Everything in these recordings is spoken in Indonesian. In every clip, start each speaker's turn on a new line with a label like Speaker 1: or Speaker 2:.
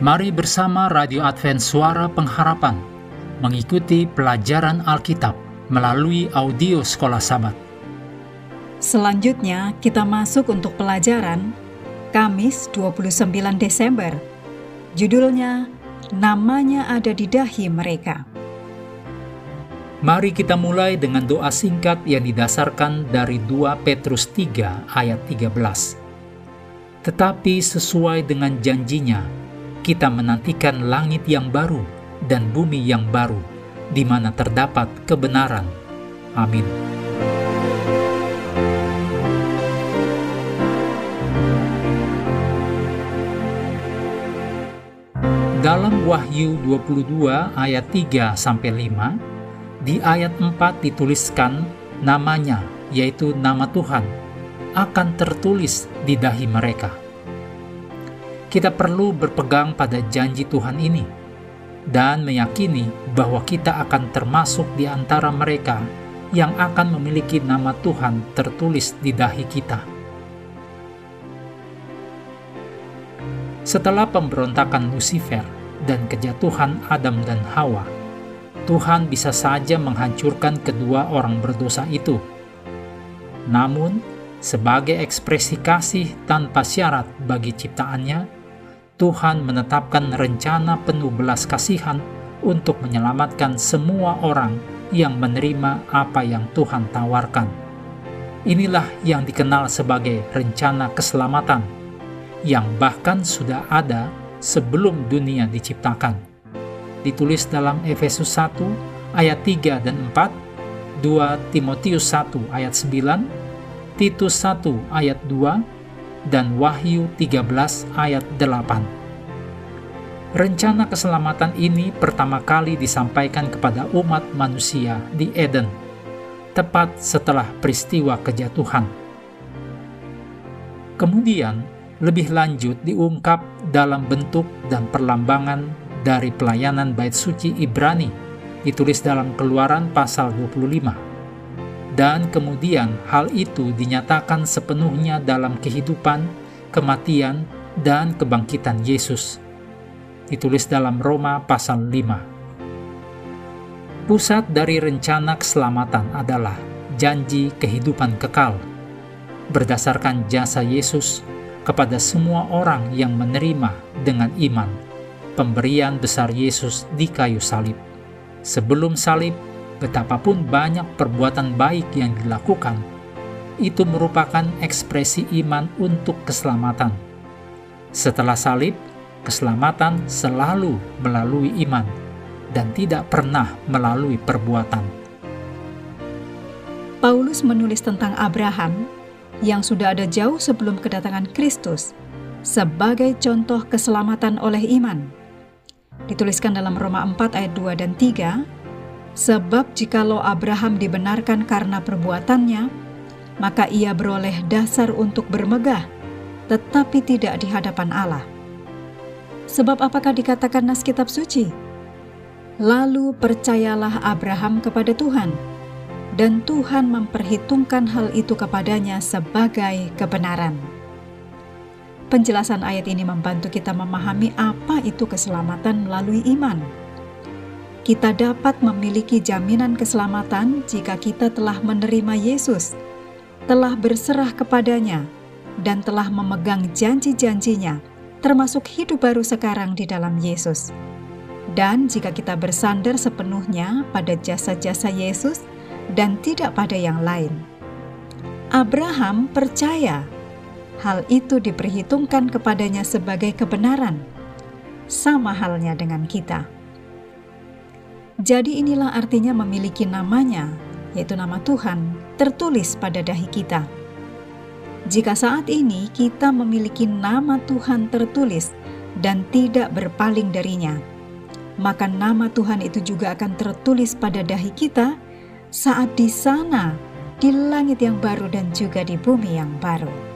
Speaker 1: Mari bersama Radio Advent Suara Pengharapan mengikuti pelajaran Alkitab melalui audio Sekolah Sabat.
Speaker 2: Selanjutnya kita masuk untuk pelajaran Kamis 29 Desember. Judulnya Namanya ada di dahi mereka.
Speaker 1: Mari kita mulai dengan doa singkat yang didasarkan dari 2 Petrus 3 ayat 13. Tetapi sesuai dengan janjinya, kita menantikan langit yang baru dan bumi yang baru, di mana terdapat kebenaran. Amin. Dalam Wahyu 22 ayat 3 sampai 5, di ayat 4 dituliskan namanya, yaitu nama Tuhan, akan tertulis di dahi mereka. Kita perlu berpegang pada janji Tuhan ini dan meyakini bahwa kita akan termasuk di antara mereka yang akan memiliki nama Tuhan tertulis di dahi kita. Setelah pemberontakan Lucifer dan kejatuhan Adam dan Hawa, Tuhan bisa saja menghancurkan kedua orang berdosa itu. Namun, sebagai ekspresi kasih tanpa syarat bagi ciptaannya, Tuhan menetapkan rencana penuh belas kasihan untuk menyelamatkan semua orang yang menerima apa yang Tuhan tawarkan. Inilah yang dikenal sebagai rencana keselamatan, yang bahkan sudah ada sebelum dunia diciptakan ditulis dalam Efesus 1 ayat 3 dan 4, 2 Timotius 1 ayat 9, Titus 1 ayat 2, dan Wahyu 13 ayat 8. Rencana keselamatan ini pertama kali disampaikan kepada umat manusia di Eden, tepat setelah peristiwa kejatuhan. Kemudian, lebih lanjut diungkap dalam bentuk dan perlambangan dari pelayanan bait suci Ibrani ditulis dalam Keluaran pasal 25. Dan kemudian hal itu dinyatakan sepenuhnya dalam kehidupan, kematian, dan kebangkitan Yesus. Ditulis dalam Roma pasal 5. Pusat dari rencana keselamatan adalah janji kehidupan kekal berdasarkan jasa Yesus kepada semua orang yang menerima dengan iman pemberian besar Yesus di kayu salib. Sebelum salib, betapapun banyak perbuatan baik yang dilakukan, itu merupakan ekspresi iman untuk keselamatan. Setelah salib, keselamatan selalu melalui iman dan tidak pernah melalui perbuatan.
Speaker 2: Paulus menulis tentang Abraham yang sudah ada jauh sebelum kedatangan Kristus sebagai contoh keselamatan oleh iman dituliskan dalam Roma 4 ayat 2 dan 3, sebab jikalau Abraham dibenarkan karena perbuatannya, maka ia beroleh dasar untuk bermegah, tetapi tidak di hadapan Allah. Sebab apakah dikatakan nas kitab suci? Lalu percayalah Abraham kepada Tuhan, dan Tuhan memperhitungkan hal itu kepadanya sebagai kebenaran. Penjelasan ayat ini membantu kita memahami apa itu keselamatan melalui iman. Kita dapat memiliki jaminan keselamatan jika kita telah menerima Yesus, telah berserah kepadanya, dan telah memegang janji-janjinya, termasuk hidup baru sekarang di dalam Yesus. Dan jika kita bersandar sepenuhnya pada jasa-jasa Yesus dan tidak pada yang lain, Abraham percaya hal itu diperhitungkan kepadanya sebagai kebenaran, sama halnya dengan kita. Jadi, inilah artinya memiliki namanya, yaitu nama Tuhan, tertulis pada dahi kita. Jika saat ini kita memiliki nama Tuhan tertulis dan tidak berpaling darinya, maka nama Tuhan itu juga akan tertulis pada dahi kita saat di sana, di langit yang baru, dan juga di bumi yang baru.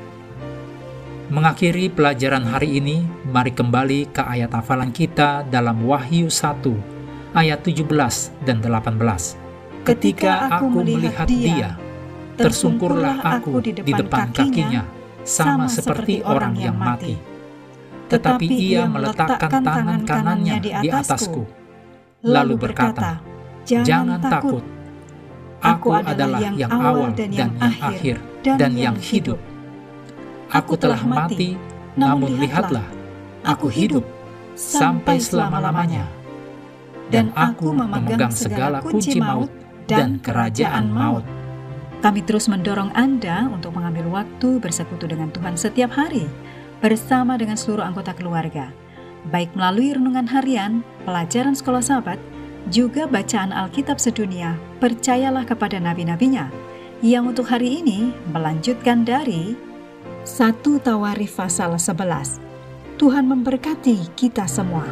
Speaker 1: Mengakhiri pelajaran hari ini, mari kembali ke ayat hafalan kita dalam Wahyu 1 ayat 17 dan 18. Ketika aku melihat dia, tersungkurlah aku di depan kakinya, sama seperti orang yang mati. tetapi ia meletakkan tangan kanannya di atasku, lalu berkata, "Jangan takut, Aku adalah yang awal dan yang akhir dan yang hidup. Aku telah mati, namun lihatlah, aku hidup sampai selama-lamanya, dan aku memegang segala kunci maut dan kerajaan maut."
Speaker 2: Kami terus mendorong Anda untuk mengambil waktu bersekutu dengan Tuhan setiap hari bersama dengan seluruh anggota keluarga, baik melalui renungan harian, pelajaran sekolah sahabat, juga bacaan Alkitab sedunia, percayalah kepada nabi-nabinya, yang untuk hari ini melanjutkan dari 1 Tawarif pasal 11. Tuhan memberkati kita semua.